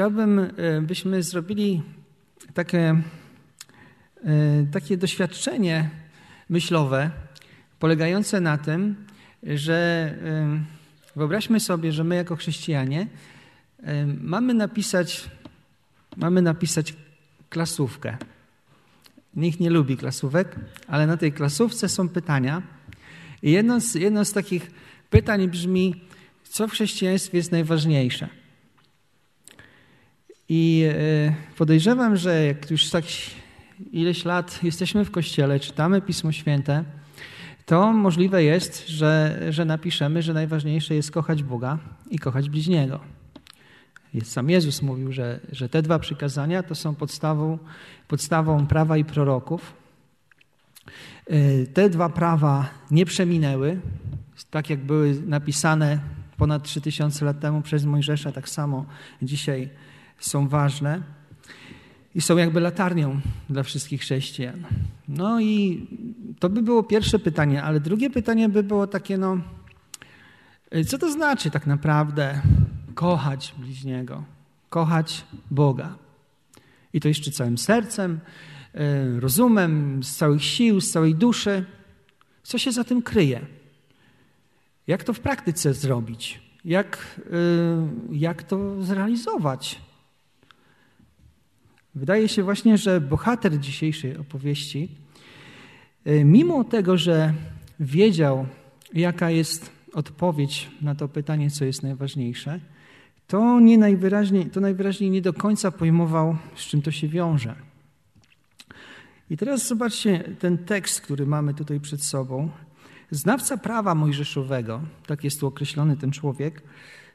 chciałbym, e, byśmy zrobili takie, e, takie doświadczenie myślowe, polegające na tym, że wyobraźmy sobie, że my jako chrześcijanie mamy napisać, mamy napisać klasówkę. Nikt nie lubi klasówek, ale na tej klasówce są pytania. I jedno z, jedno z takich pytań brzmi, co w chrześcijaństwie jest najważniejsze? I e, podejrzewam, że jak już tak ileś lat jesteśmy w kościele, czytamy Pismo Święte, to możliwe jest, że, że napiszemy, że najważniejsze jest kochać Boga i kochać bliźniego. Sam Jezus mówił, że, że te dwa przykazania to są podstawą, podstawą prawa i proroków. E, te dwa prawa nie przeminęły, tak jak były napisane ponad 3000 lat temu przez Mojżesza, tak samo dzisiaj są ważne i są jakby latarnią dla wszystkich chrześcijan. No i to by było pierwsze pytanie, ale drugie pytanie by było takie, no, co to znaczy tak naprawdę kochać bliźniego, kochać Boga? I to jeszcze całym sercem, e, rozumem, z całych sił, z całej duszy. Co się za tym kryje? Jak to w praktyce zrobić? Jak, y, jak to zrealizować? Wydaje się właśnie, że bohater dzisiejszej opowieści, y, mimo tego, że wiedział, jaka jest odpowiedź na to pytanie, co jest najważniejsze, to, nie najwyraźniej, to najwyraźniej nie do końca pojmował, z czym to się wiąże. I teraz zobaczcie ten tekst, który mamy tutaj przed sobą. Znawca prawa mojżeszowego, tak jest tu określony ten człowiek,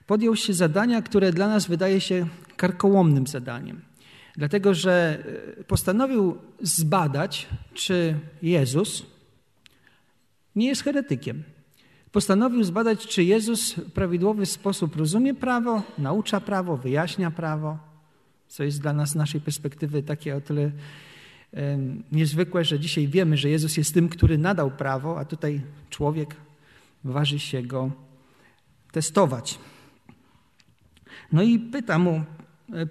podjął się zadania, które dla nas wydaje się karkołomnym zadaniem. Dlatego, że e, postanowił zbadać, czy Jezus nie jest heretykiem. Postanowił zbadać, czy Jezus w prawidłowy sposób rozumie prawo, naucza prawo, wyjaśnia prawo, co jest dla nas z naszej perspektywy takie o tyle niezwykłe, że dzisiaj wiemy, że Jezus jest tym, który nadał prawo, a tutaj człowiek waży się go testować. No i pyta mu,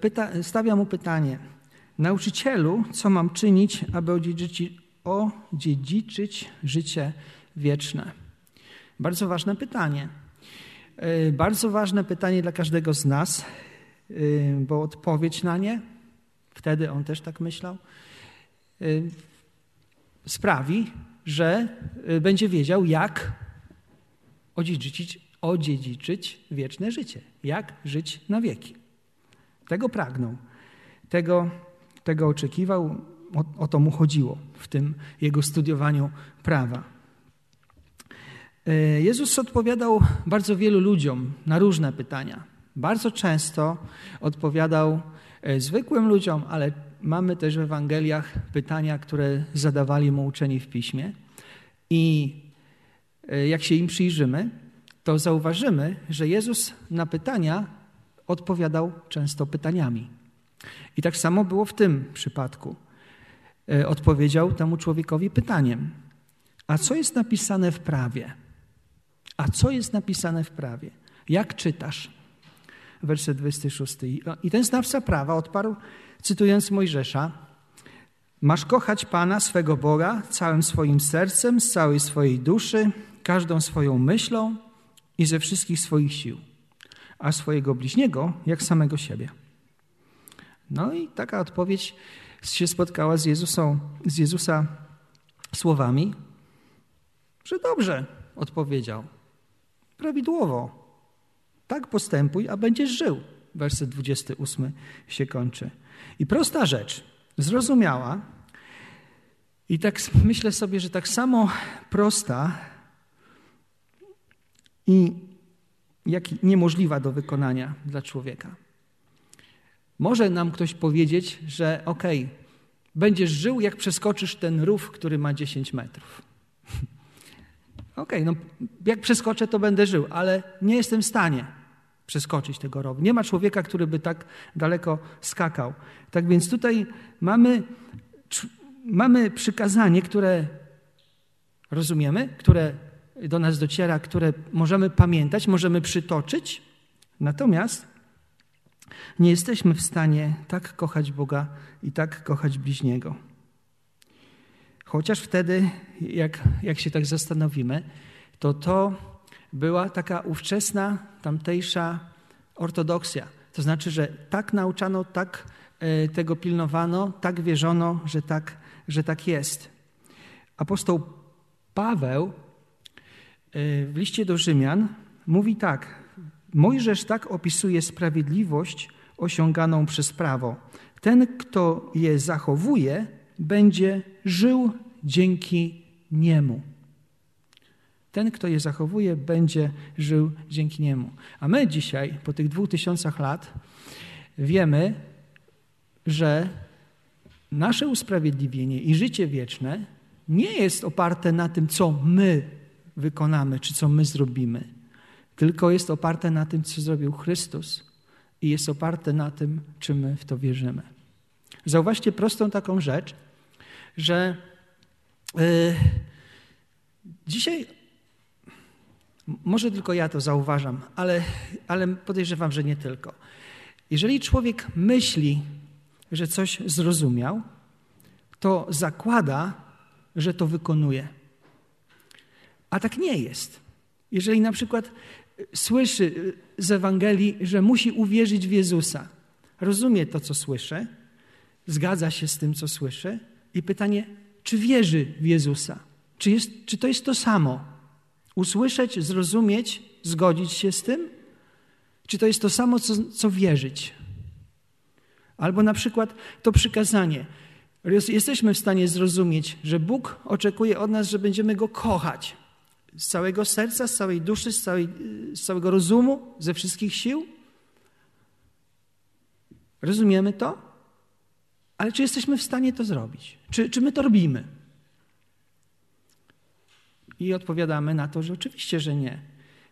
pyta, stawia mu pytanie: Nauczycielu, co mam czynić, aby odziedziczyć, odziedziczyć życie wieczne? Bardzo ważne pytanie. E, bardzo ważne pytanie dla każdego z nas, e, bo odpowiedź na nie, wtedy on też tak myślał, sprawi, że będzie wiedział, jak odziedziczyć, odziedziczyć wieczne życie, jak żyć na wieki. Tego pragnął, tego, tego oczekiwał, o, o to mu chodziło w tym jego studiowaniu prawa. Y, Jezus odpowiadał bardzo wielu ludziom na różne pytania. Bardzo często odpowiadał zwykłym ludziom, ale mamy też w Ewangeliach pytania, które zadawali mu uczeni w piśmie. I e, jak się im przyjrzymy, to zauważymy, że Jezus na pytania odpowiadał często pytaniami. I tak samo było w tym przypadku. E, odpowiedział temu człowiekowi pytaniem: A co jest napisane w prawie? A co jest napisane w prawie? Jak czytasz? Werset 26. I ten znawca prawa odparł cytując Mojżesza, masz kochać Pana, swego Boga, całym swoim sercem, z całej swojej duszy, każdą swoją myślą i ze wszystkich swoich sił, a swojego bliźniego jak samego siebie. No i taka odpowiedź się spotkała z, Jezusą, z Jezusa słowami, że dobrze odpowiedział, prawidłowo. Tak postępuj, a będziesz żył. Werset 28 się kończy. I prosta rzecz, zrozumiała. I tak myślę sobie, że tak samo prosta i jak niemożliwa do wykonania dla człowieka. Może nam ktoś powiedzieć, że okej, okay, będziesz żył, jak przeskoczysz ten rów, który ma 10 metrów. okej, okay, no jak przeskoczę, to będę żył, ale nie jestem w stanie przeskoczyć tego rowu. Nie ma człowieka, który by tak daleko skakał. Tak więc tutaj mamy, mamy przykazanie, które rozumiemy, które do nas dociera, które możemy pamiętać, możemy przytoczyć. Natomiast nie jesteśmy w stanie tak kochać Boga i tak kochać bliźniego. Chociaż wtedy, jak, jak się tak zastanowimy, to to była taka ówczesna, tamtejsza ortodoksja. To znaczy, że tak nauczano, tak e, tego pilnowano, tak wierzono, że tak, że tak jest. Apostoł Paweł w liście do Rzymian mówi tak: Mojżesz tak opisuje sprawiedliwość osiąganą przez prawo. Ten, kto je zachowuje, będzie żył dzięki niemu. Ten, kto je zachowuje, będzie żył dzięki niemu. A my dzisiaj, po tych dwóch tysiącach lat, wiemy, że nasze usprawiedliwienie i życie wieczne nie jest oparte na tym, co my wykonamy, czy co my zrobimy, tylko jest oparte na tym, co zrobił Chrystus i jest oparte na tym, czy my w to wierzymy. Zauważcie prostą taką rzecz, że yy, dzisiaj może tylko ja to zauważam, ale, ale podejrzewam, że nie tylko. Jeżeli człowiek myśli, że coś zrozumiał, to zakłada, że to wykonuje. A tak nie jest. Jeżeli na przykład słyszy z Ewangelii, że musi uwierzyć w Jezusa, rozumie to, co słyszy, zgadza się z tym, co słyszy, i pytanie, czy wierzy w Jezusa? Czy, jest, czy to jest to samo? Usłyszeć, zrozumieć, zgodzić się z tym? Czy to jest to samo, co, co wierzyć? Albo na przykład to przykazanie. Jesteśmy w stanie zrozumieć, że Bóg oczekuje od nas, że będziemy Go kochać z całego serca, z całej duszy, z, całej, z całego rozumu, ze wszystkich sił. Rozumiemy to? Ale czy jesteśmy w stanie to zrobić? Czy, czy my to robimy? I odpowiadamy na to, że oczywiście, że nie.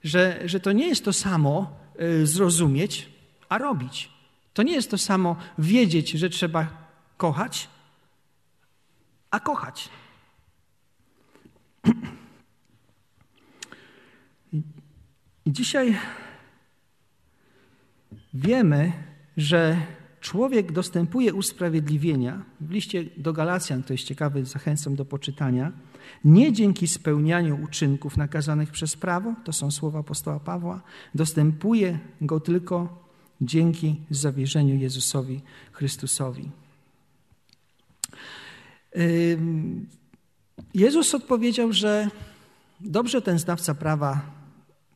Że, że to nie jest to samo y, zrozumieć, a robić. To nie jest to samo wiedzieć, że trzeba kochać, a kochać. I dzisiaj wiemy, że człowiek dostępuje usprawiedliwienia. W liście do Galacjan, to jest ciekawe, zachęcam do poczytania, nie dzięki spełnianiu uczynków nakazanych przez prawo, to są słowa apostoła Pawła, dostępuje go tylko dzięki zawierzeniu Jezusowi Chrystusowi. Jezus odpowiedział, że dobrze ten znawca prawa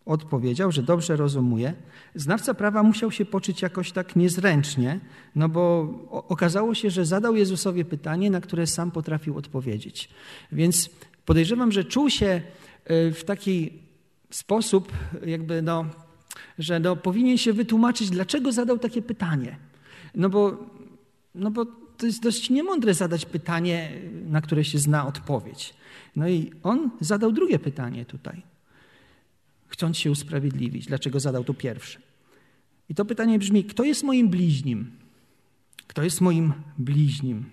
odpowiedział, że dobrze rozumuje. Znawca prawa musiał się poczuć jakoś tak niezręcznie, no bo okazało się, że zadał Jezusowi pytanie, na które sam potrafił odpowiedzieć. Więc podejrzewam, że czuł się e, w taki sposób, jakby no, że no, powinien się wytłumaczyć, dlaczego zadał takie pytanie. No bo, no bo to jest dość niemądre zadać pytanie, na które się zna odpowiedź. No i on zadał drugie pytanie tutaj chcąc się usprawiedliwić. Dlaczego zadał to pierwsze? I to pytanie brzmi: kto jest moim bliźnim? Kto jest moim bliźnim?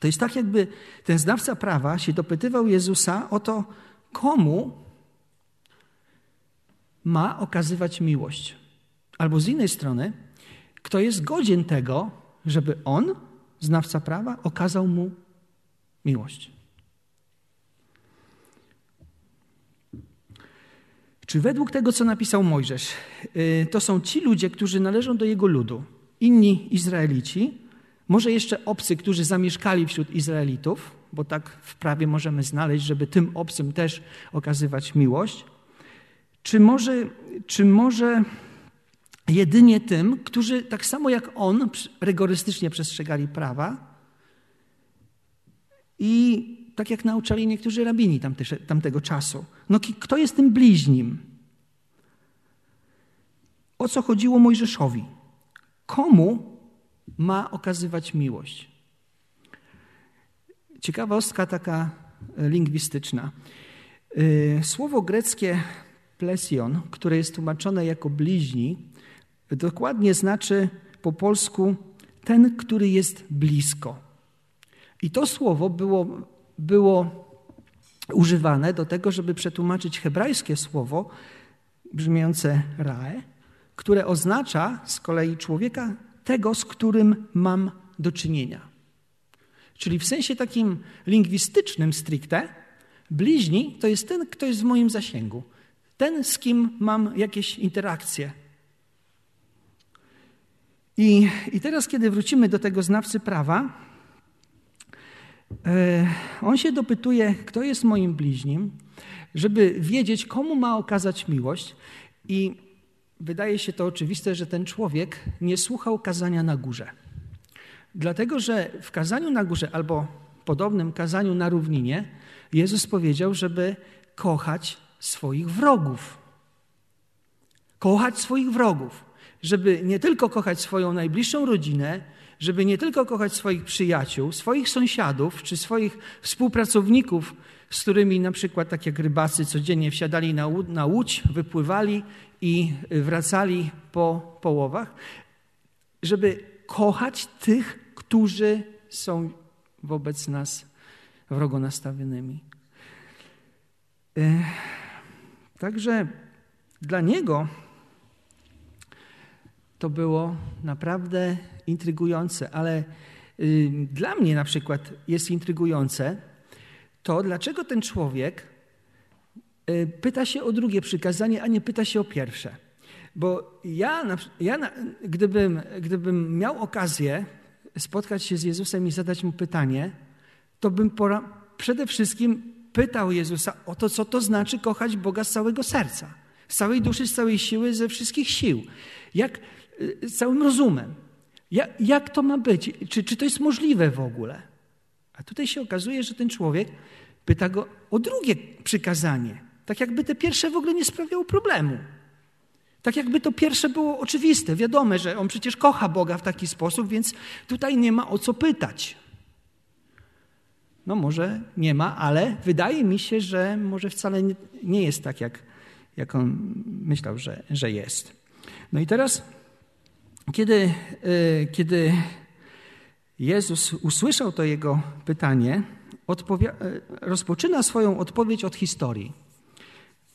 To jest tak, jakby ten znawca prawa się dopytywał Jezusa o to, komu ma okazywać miłość. Albo z innej strony, kto jest godzien tego, żeby on, znawca prawa, okazał mu miłość. Czy według tego, co napisał Mojżesz, y, to są ci ludzie, którzy należą do jego ludu, inni Izraelici, może jeszcze obcy, którzy zamieszkali wśród Izraelitów, bo tak w prawie możemy znaleźć, żeby tym obcym też okazywać miłość, czy może, czy może jedynie tym, którzy tak samo jak on rygorystycznie przestrzegali prawa? I tak jak nauczali niektórzy rabini tamte, tamtego czasu. No kto jest tym bliźnim? O co chodziło Mojżeszowi? Komu ma okazywać miłość? Ciekawostka taka lingwistyczna. Y, słowo greckie plesion, które jest tłumaczone jako bliźni, dokładnie znaczy po polsku ten, który jest blisko. I to słowo było było używane do tego, żeby przetłumaczyć hebrajskie słowo brzmiące rae, które oznacza z kolei człowieka tego, z którym mam do czynienia. Czyli w sensie takim lingwistycznym stricte, bliźni to jest ten, kto jest w moim zasięgu. Ten, z kim mam jakieś interakcje. I, i teraz, kiedy wrócimy do tego znawcy prawa, on się dopytuje, kto jest moim bliźnim, żeby wiedzieć, komu ma okazać miłość. I wydaje się to oczywiste, że ten człowiek nie słuchał kazania na górze. Dlatego, że w kazaniu na górze albo podobnym kazaniu na równinie Jezus powiedział, żeby kochać swoich wrogów. Kochać swoich wrogów. Żeby nie tylko kochać swoją najbliższą rodzinę, żeby nie tylko kochać swoich przyjaciół, swoich sąsiadów czy swoich współpracowników, z którymi na przykład tak jak rybacy codziennie wsiadali na, na łódź, wypływali i wracali po połowach, żeby kochać tych, którzy są wobec nas wrogo nastawionymi. E, także dla niego to było naprawdę intrygujące, ale dla mnie na przykład jest intrygujące to, dlaczego ten człowiek y, pyta się o drugie przykazanie, a nie pyta się o pierwsze. Bo ja, ja gdybym, gdybym miał okazję spotkać się z Jezusem i zadać mu pytanie, to bym pora, przede wszystkim pytał Jezusa o to, co to znaczy kochać Boga z całego serca, z całej duszy, z całej siły, ze wszystkich sił. Jak, z całym rozumem. Jak, jak to ma być? Czy, czy to jest możliwe w ogóle? A tutaj się okazuje, że ten człowiek pyta go o drugie przykazanie. Tak jakby te pierwsze w ogóle nie sprawiało problemu. Tak jakby to pierwsze było oczywiste, wiadome, że on przecież kocha Boga w taki sposób, więc tutaj nie ma o co pytać. No może nie ma, ale wydaje mi się, że może wcale nie jest tak, jak, jak on myślał, że, że jest. No i teraz, kiedy, y, kiedy Jezus usłyszał to jego pytanie, y, rozpoczyna swoją odpowiedź od historii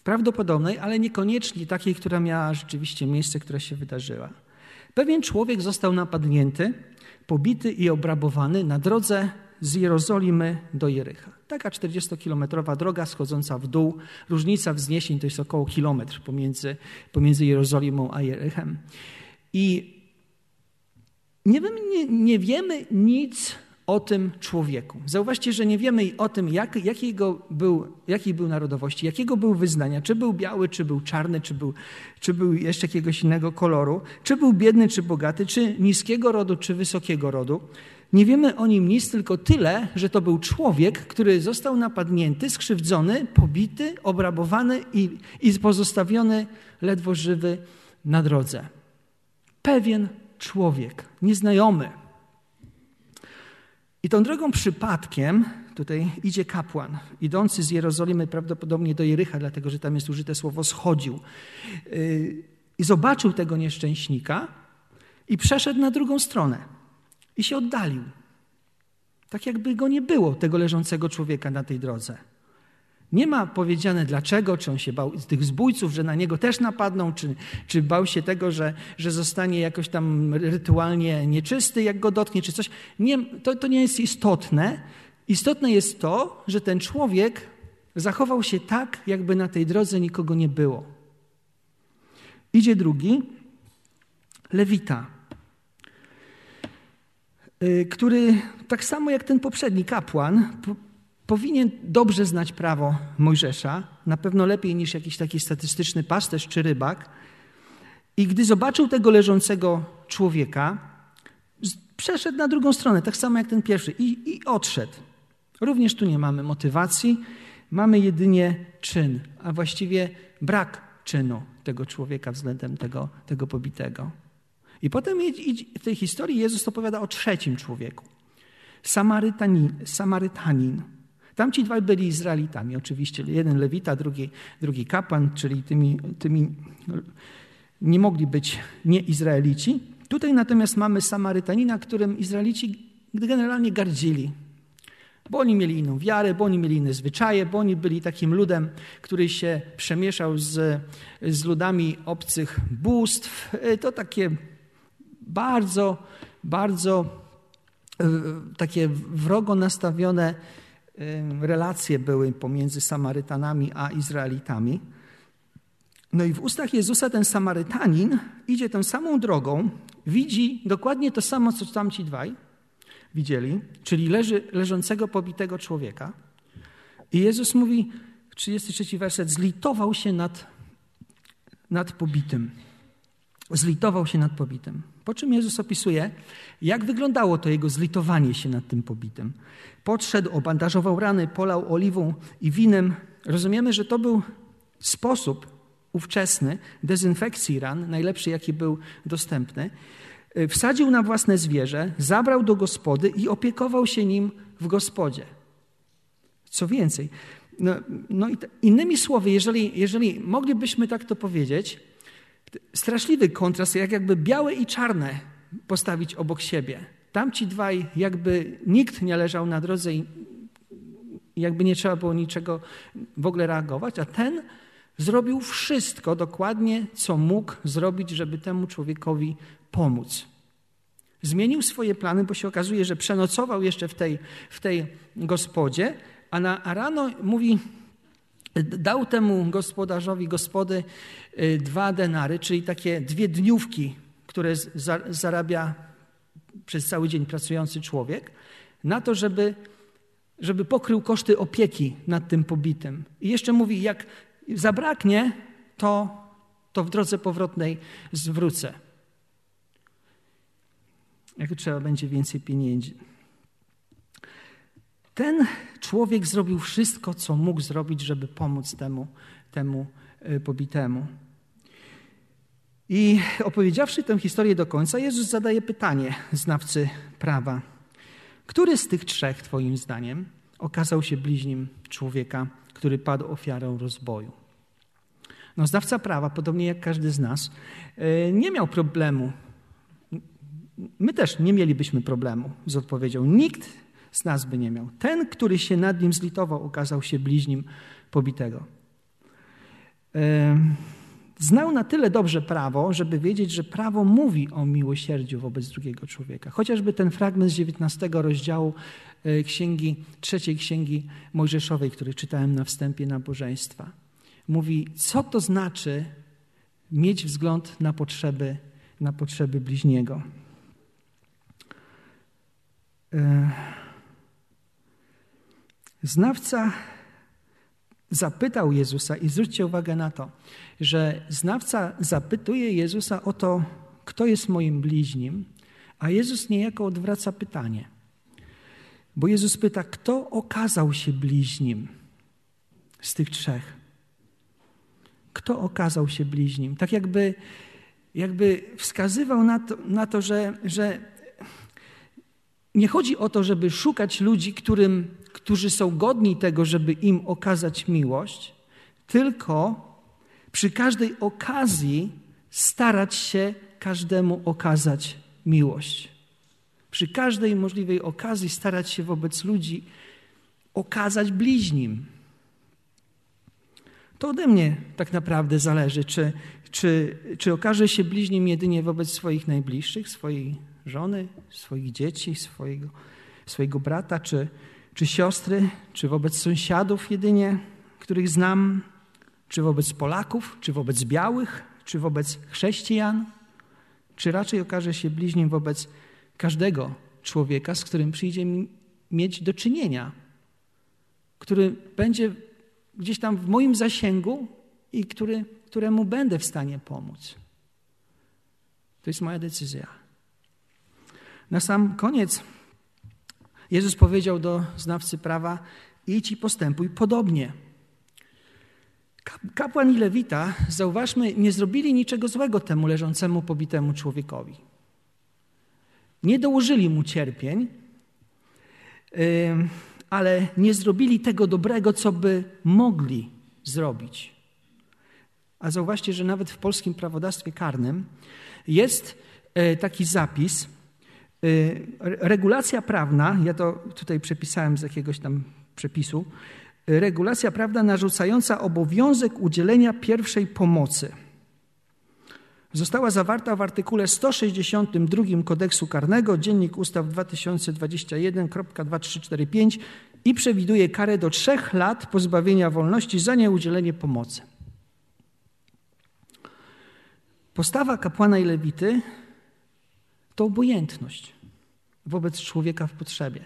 prawdopodobnej, ale niekoniecznie takiej, która miała rzeczywiście miejsce, która się wydarzyła. Pewien człowiek został napadnięty, pobity i obrabowany na drodze z Jerozolimy do Jericha. Taka 40-kilometrowa droga schodząca w dół. Różnica wzniesień to jest około kilometr pomiędzy, pomiędzy Jerozolimą a Jerychem. I nie, nie, nie wiemy nic o tym człowieku. Zauważcie, że nie wiemy o tym, jak, jakiego był, jakiej był narodowości, jakiego był wyznania, czy był biały, czy był czarny, czy był, czy był jeszcze jakiegoś innego koloru, czy był biedny, czy bogaty, czy niskiego rodu, czy wysokiego rodu. Nie wiemy o nim nic, tylko tyle, że to był człowiek, który został napadnięty, skrzywdzony, pobity, obrabowany i, i pozostawiony ledwo żywy na drodze. Pewien człowiek, nieznajomy, i tą drogą przypadkiem tutaj idzie kapłan, idący z Jerozolimy prawdopodobnie do Jericha, dlatego że tam jest użyte słowo schodził. Yy, I zobaczył tego nieszczęśnika i przeszedł na drugą stronę i się oddalił. Tak jakby go nie było, tego leżącego człowieka na tej drodze. Nie ma powiedziane dlaczego, czy on się bał tych zbójców, że na niego też napadną, czy, czy bał się tego, że, że zostanie jakoś tam rytualnie nieczysty, jak go dotknie, czy coś. Nie, to, to nie jest istotne. Istotne jest to, że ten człowiek zachował się tak, jakby na tej drodze nikogo nie było. Idzie drugi, Lewita, y, który tak samo jak ten poprzedni kapłan, powinien dobrze znać prawo Mojżesza, na pewno lepiej niż jakiś taki statystyczny pasterz czy rybak. I gdy zobaczył tego leżącego człowieka, przeszedł na drugą stronę, tak samo jak ten pierwszy, i, i odszedł. Również tu nie mamy motywacji, mamy jedynie czyn, a właściwie brak czynu tego człowieka względem tego, tego pobitego. I potem w tej historii Jezus opowiada o trzecim człowieku. Samarytanin, Samarytanin Tamci dwaj byli Izraelitami, oczywiście. Jeden lewita, drugi, drugi kapłan, czyli tymi, tymi nie mogli być nie Izraelici. Tutaj natomiast mamy Samarytanina, którym Izraelici generalnie gardzili. Bo oni mieli inną wiarę, bo oni mieli inne zwyczaje, bo oni byli takim ludem, który się przemieszał z, z ludami obcych bóstw. E, to takie bardzo, bardzo e, takie wrogo nastawione relacje były pomiędzy Samarytanami a Izraelitami. No i w ustach Jezusa ten Samarytanin idzie tą samą drogą, widzi dokładnie to samo, co tamci dwaj widzieli, czyli leży, leżącego, pobitego człowieka. I Jezus mówi, 33 werset, zlitował się nad, nad pobitym. Zlitował się nad pobitym. Po czym Jezus opisuje, jak wyglądało to jego zlitowanie się nad tym pobitym. Podszedł, obandażował rany, polał oliwą i winem. Rozumiemy, że to był sposób ówczesny dezynfekcji ran, najlepszy jaki był dostępny. Wsadził na własne zwierzę, zabrał do gospody i opiekował się nim w gospodzie. Co więcej, no, no innymi słowy, jeżeli, jeżeli moglibyśmy tak to powiedzieć, straszliwy kontrast, jak jakby białe i czarne postawić obok siebie. Tamci dwaj, jakby nikt nie leżał na drodze i jakby nie trzeba było niczego w ogóle reagować, a ten zrobił wszystko dokładnie, co mógł zrobić, żeby temu człowiekowi pomóc. Zmienił swoje plany, bo się okazuje, że przenocował jeszcze w tej, w tej gospodzie, a, na, a rano mówi, dał temu gospodarzowi gospody y, dwa denary, czyli takie dwie dniówki, które zarabia przez cały dzień pracujący człowiek, na to, żeby, żeby pokrył koszty opieki nad tym pobitym. I jeszcze mówi, jak zabraknie, to, to w drodze powrotnej zwrócę. Jak trzeba będzie więcej pieniędzy. Ten człowiek zrobił wszystko, co mógł zrobić, żeby pomóc temu, temu e, pobitemu. I opowiedziawszy tę historię do końca, Jezus zadaje pytanie znawcy prawa. Który z tych trzech, Twoim zdaniem, okazał się bliźnim człowieka, który padł ofiarą rozboju? No, znawca prawa, podobnie jak każdy z nas, e, nie miał problemu. My też nie mielibyśmy problemu z odpowiedzią. Nikt z nas by nie miał. Ten, który się nad nim zlitował, okazał się bliźnim pobitego. Znał na tyle dobrze prawo, żeby wiedzieć, że prawo mówi o miłosierdziu wobec drugiego człowieka. Chociażby ten fragment z 19 rozdziału e, księgi, trzeciej księgi Mojżeszowej, który czytałem na wstępie nabożeństwa. Mówi, co to znaczy mieć wzgląd na potrzeby, na potrzeby bliźniego. E, znawca zapytał Jezusa, i zwróćcie uwagę na to, że znawca zapytuje Jezusa o to, kto jest moim bliźnim, a Jezus niejako odwraca pytanie. Bo Jezus pyta, kto okazał się bliźnim z tych trzech? Kto okazał się bliźnim? Tak jakby, jakby wskazywał na to, na to że, że nie chodzi o to, żeby szukać ludzi, którym, którzy są godni tego, żeby im okazać miłość, tylko przy każdej okazji starać się każdemu okazać miłość. Przy każdej możliwej okazji starać się wobec ludzi okazać bliźnim. To ode mnie tak naprawdę zależy, czy, czy, czy okaże się bliźnim jedynie wobec swoich najbliższych, swojej żony, swoich dzieci, swojego, swojego brata czy, czy siostry, czy wobec sąsiadów jedynie, których znam, czy wobec Polaków, czy wobec białych, czy wobec chrześcijan, czy raczej okaże się bliźnim wobec każdego człowieka, z którym przyjdzie mi mieć do czynienia, który będzie gdzieś tam w moim zasięgu i który, któremu będę w stanie pomóc. To jest moja decyzja. Na sam koniec Jezus powiedział do znawcy prawa: idź i postępuj podobnie. Kapłan i lewita, zauważmy, nie zrobili niczego złego temu leżącemu pobitemu człowiekowi. Nie dołożyli mu cierpień, ale nie zrobili tego dobrego, co by mogli zrobić. A zauważcie, że nawet w polskim prawodawstwie karnym jest e, taki zapis, regulacja prawna, ja to tutaj przepisałem z jakiegoś tam przepisu, y, regulacja prawna narzucająca obowiązek udzielenia pierwszej pomocy. Została zawarta w artykule 162 kodeksu karnego, dziennik ustaw 2021.2345 i przewiduje karę do trzech lat pozbawienia wolności za nieudzielenie pomocy. Postawa kapłana i lewity to obojętność wobec człowieka w potrzebie.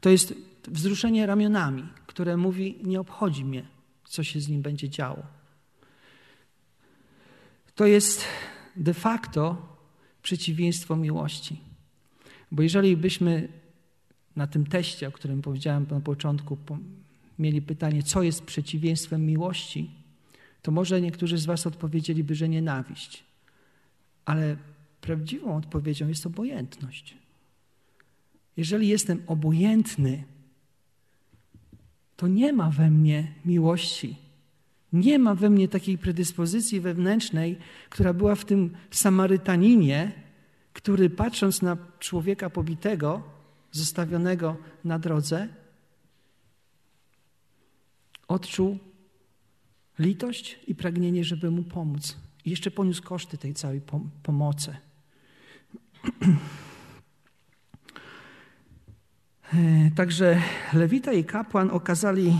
To jest wzruszenie ramionami, które mówi: Nie obchodzi mnie, co się z nim będzie działo. To jest de facto przeciwieństwo miłości. Bo jeżeli byśmy na tym teście, o którym powiedziałem na początku, mieli pytanie, co jest przeciwieństwem miłości, to może niektórzy z Was odpowiedzieliby, że nienawiść. Ale prawdziwą odpowiedzią jest obojętność. Jeżeli jestem obojętny, to nie ma we mnie miłości. Nie ma we mnie takiej predyspozycji wewnętrznej, która była w tym Samarytaninie, który patrząc na człowieka pobitego, zostawionego na drodze, odczuł litość i pragnienie, żeby mu pomóc. I jeszcze poniósł koszty tej całej pom pomocy. E, także Lewita i kapłan okazali,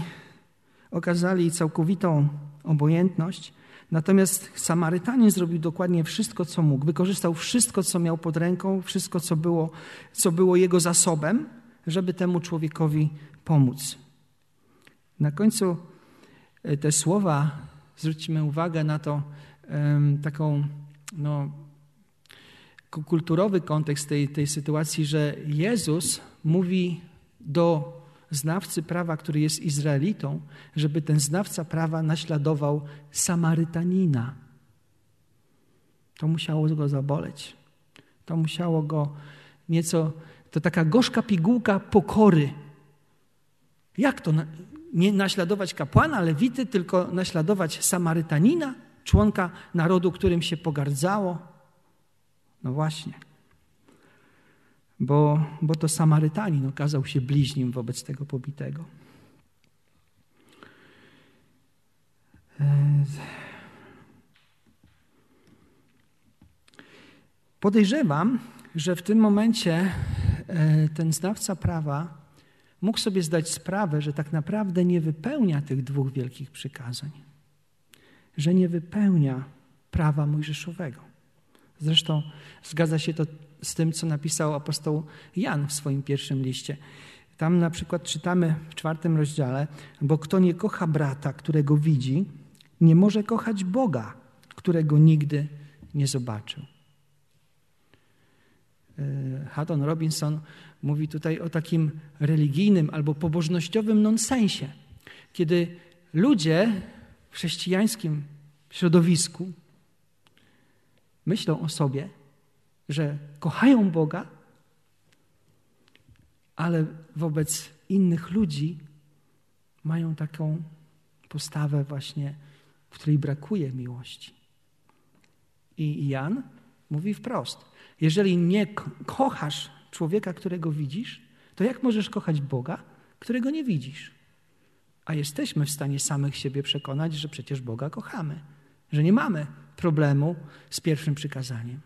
okazali całkowitą obojętność, natomiast Samarytanin zrobił dokładnie wszystko, co mógł. Wykorzystał wszystko, co miał pod ręką, wszystko, co było, co było jego zasobem, żeby temu człowiekowi pomóc. Na końcu e, te słowa, zwróćmy uwagę na to, taką no, kulturowy kontekst tej, tej sytuacji, że Jezus mówi do znawcy prawa, który jest Izraelitą, żeby ten znawca prawa naśladował Samarytanina. To musiało go zaboleć. To musiało go nieco, to taka gorzka pigułka pokory. Jak to nie naśladować kapłana, lewity, tylko naśladować Samarytanina, członka narodu, którym się pogardzało? No właśnie bo, bo to Samarytanin okazał się bliźnim wobec tego pobitego. Podejrzewam, że w tym momencie e, ten znawca prawa mógł sobie zdać sprawę, że tak naprawdę nie wypełnia tych dwóch wielkich przykazań, że nie wypełnia prawa mojżeszowego. Zresztą zgadza się to z tym, co napisał apostoł Jan w swoim pierwszym liście. Tam na przykład czytamy w czwartym rozdziale, bo kto nie kocha brata, którego widzi, nie może kochać Boga, którego nigdy nie zobaczył. E, Haddon Robinson mówi tutaj o takim religijnym albo pobożnościowym nonsensie, kiedy ludzie w chrześcijańskim środowisku myślą o sobie, że kochają Boga, ale wobec innych ludzi mają taką postawę właśnie, w której brakuje miłości. I Jan mówi wprost: jeżeli nie kochasz człowieka, którego widzisz, to jak możesz kochać Boga, którego nie widzisz? A jesteśmy w stanie samych siebie przekonać, że przecież Boga kochamy, że nie mamy problemu z pierwszym przykazaniem.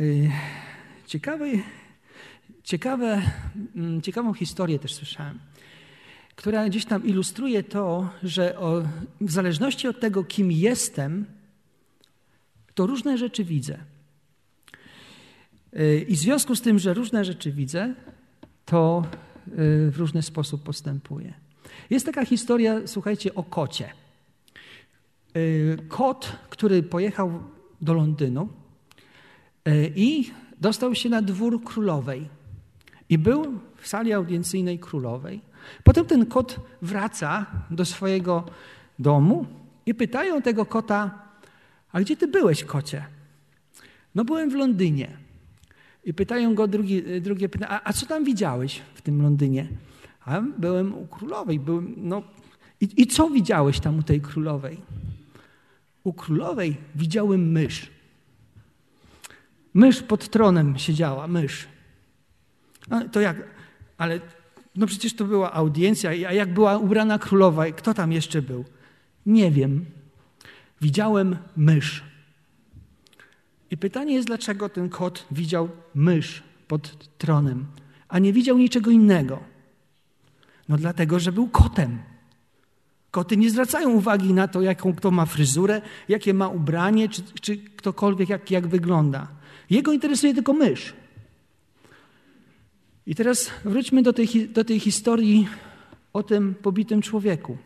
Y, ciekawe, ciekawe, mm, ciekawą historię też słyszałem, która gdzieś tam ilustruje to, że o, w zależności od tego, kim jestem, to różne rzeczy widzę. Y, I w związku z tym, że różne rzeczy widzę, to y, w różny sposób postępuję. Jest taka historia, słuchajcie, o kocie. Y, kot, który pojechał do Londynu y, i dostał się na dwór królowej. I był w sali audiencyjnej królowej. Potem ten kot wraca do swojego domu i pytają tego kota: A gdzie ty byłeś, kocie? No, byłem w Londynie. I pytają go drugi, drugie pytanie: a, a co tam widziałeś w tym Londynie? A byłem u królowej. Byłem, no, i, I co widziałeś tam u tej królowej? U królowej widziałem mysz. Mysz pod tronem siedziała, mysz. No, to jak? Ale no przecież to była audiencja, a jak była ubrana królowa, kto tam jeszcze był? Nie wiem. Widziałem mysz. I pytanie jest, dlaczego ten kot widział mysz pod tronem, a nie widział niczego innego? No dlatego, że był kotem. Koty nie zwracają uwagi na to, jaką kto ma fryzurę, jakie ma ubranie, czy, czy ktokolwiek jak, jak wygląda. Jego interesuje tylko mysz. I teraz wróćmy do tej, do tej historii o tym pobitym człowieku.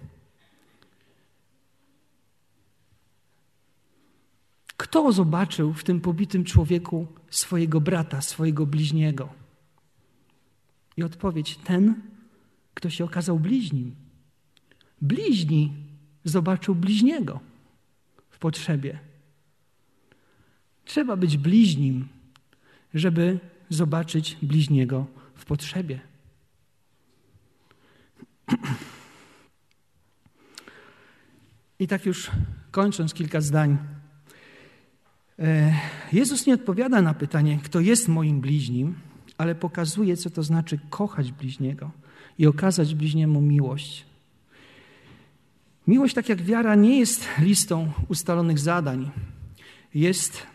Kto zobaczył w tym pobitym człowieku swojego brata, swojego bliźniego? I odpowiedź: ten, kto się okazał bliźnim. Bliźni zobaczył bliźniego w potrzebie. Trzeba być bliźnim, żeby zobaczyć bliźniego w potrzebie. I tak już kończąc kilka zdań. E, Jezus nie odpowiada na pytanie, kto jest moim bliźnim, ale pokazuje, co to znaczy kochać bliźniego i okazać bliźniemu miłość. Miłość, tak jak wiara, nie jest listą ustalonych zadań. Jest,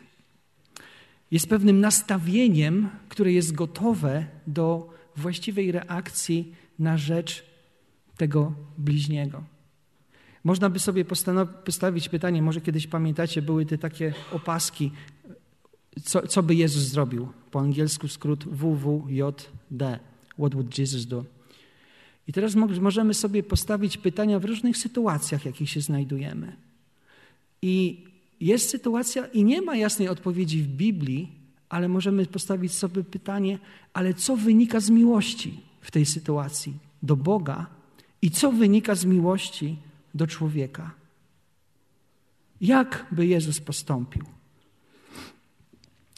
jest pewnym nastawieniem, które jest gotowe do właściwej reakcji na rzecz tego bliźniego. Można by sobie postawić pytanie, może kiedyś pamiętacie, były te takie opaski, co, co by Jezus zrobił? Po angielsku skrót WWJD. What would Jesus do? I teraz możemy sobie postawić pytania w różnych sytuacjach, w jakich się znajdujemy. I jest sytuacja i nie ma jasnej odpowiedzi w Biblii, ale możemy postawić sobie pytanie, ale co wynika z miłości w tej sytuacji do Boga i co wynika z miłości do człowieka? Jak by Jezus postąpił?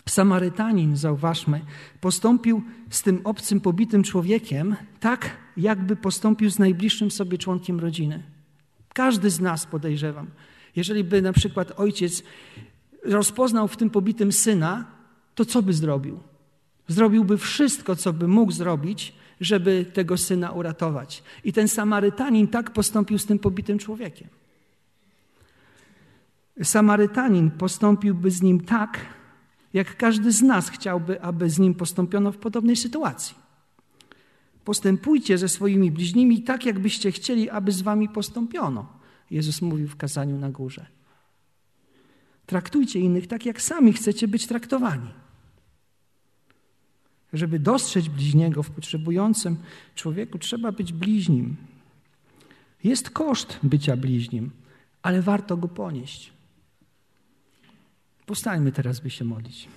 Samarytanin, zauważmy, postąpił z tym obcym, pobitym człowiekiem tak, jakby postąpił z najbliższym sobie członkiem rodziny. Każdy z nas, podejrzewam, jeżeli by na przykład ojciec rozpoznał w tym pobitym syna, to co by zrobił? Zrobiłby wszystko, co by mógł zrobić, żeby tego syna uratować. I ten Samarytanin tak postąpił z tym pobitym człowiekiem. Samarytanin postąpiłby z nim tak, jak każdy z nas chciałby, aby z nim postąpiono w podobnej sytuacji. Postępujcie ze swoimi bliźnimi tak, jakbyście chcieli, aby z wami postąpiono. Jezus mówił w kazaniu na górze. Traktujcie innych tak, jak sami chcecie być traktowani. Żeby dostrzec bliźniego w potrzebującym człowieku, trzeba być bliźnim. Jest koszt bycia bliźnim, ale warto go ponieść. Postańmy teraz, by się modlić.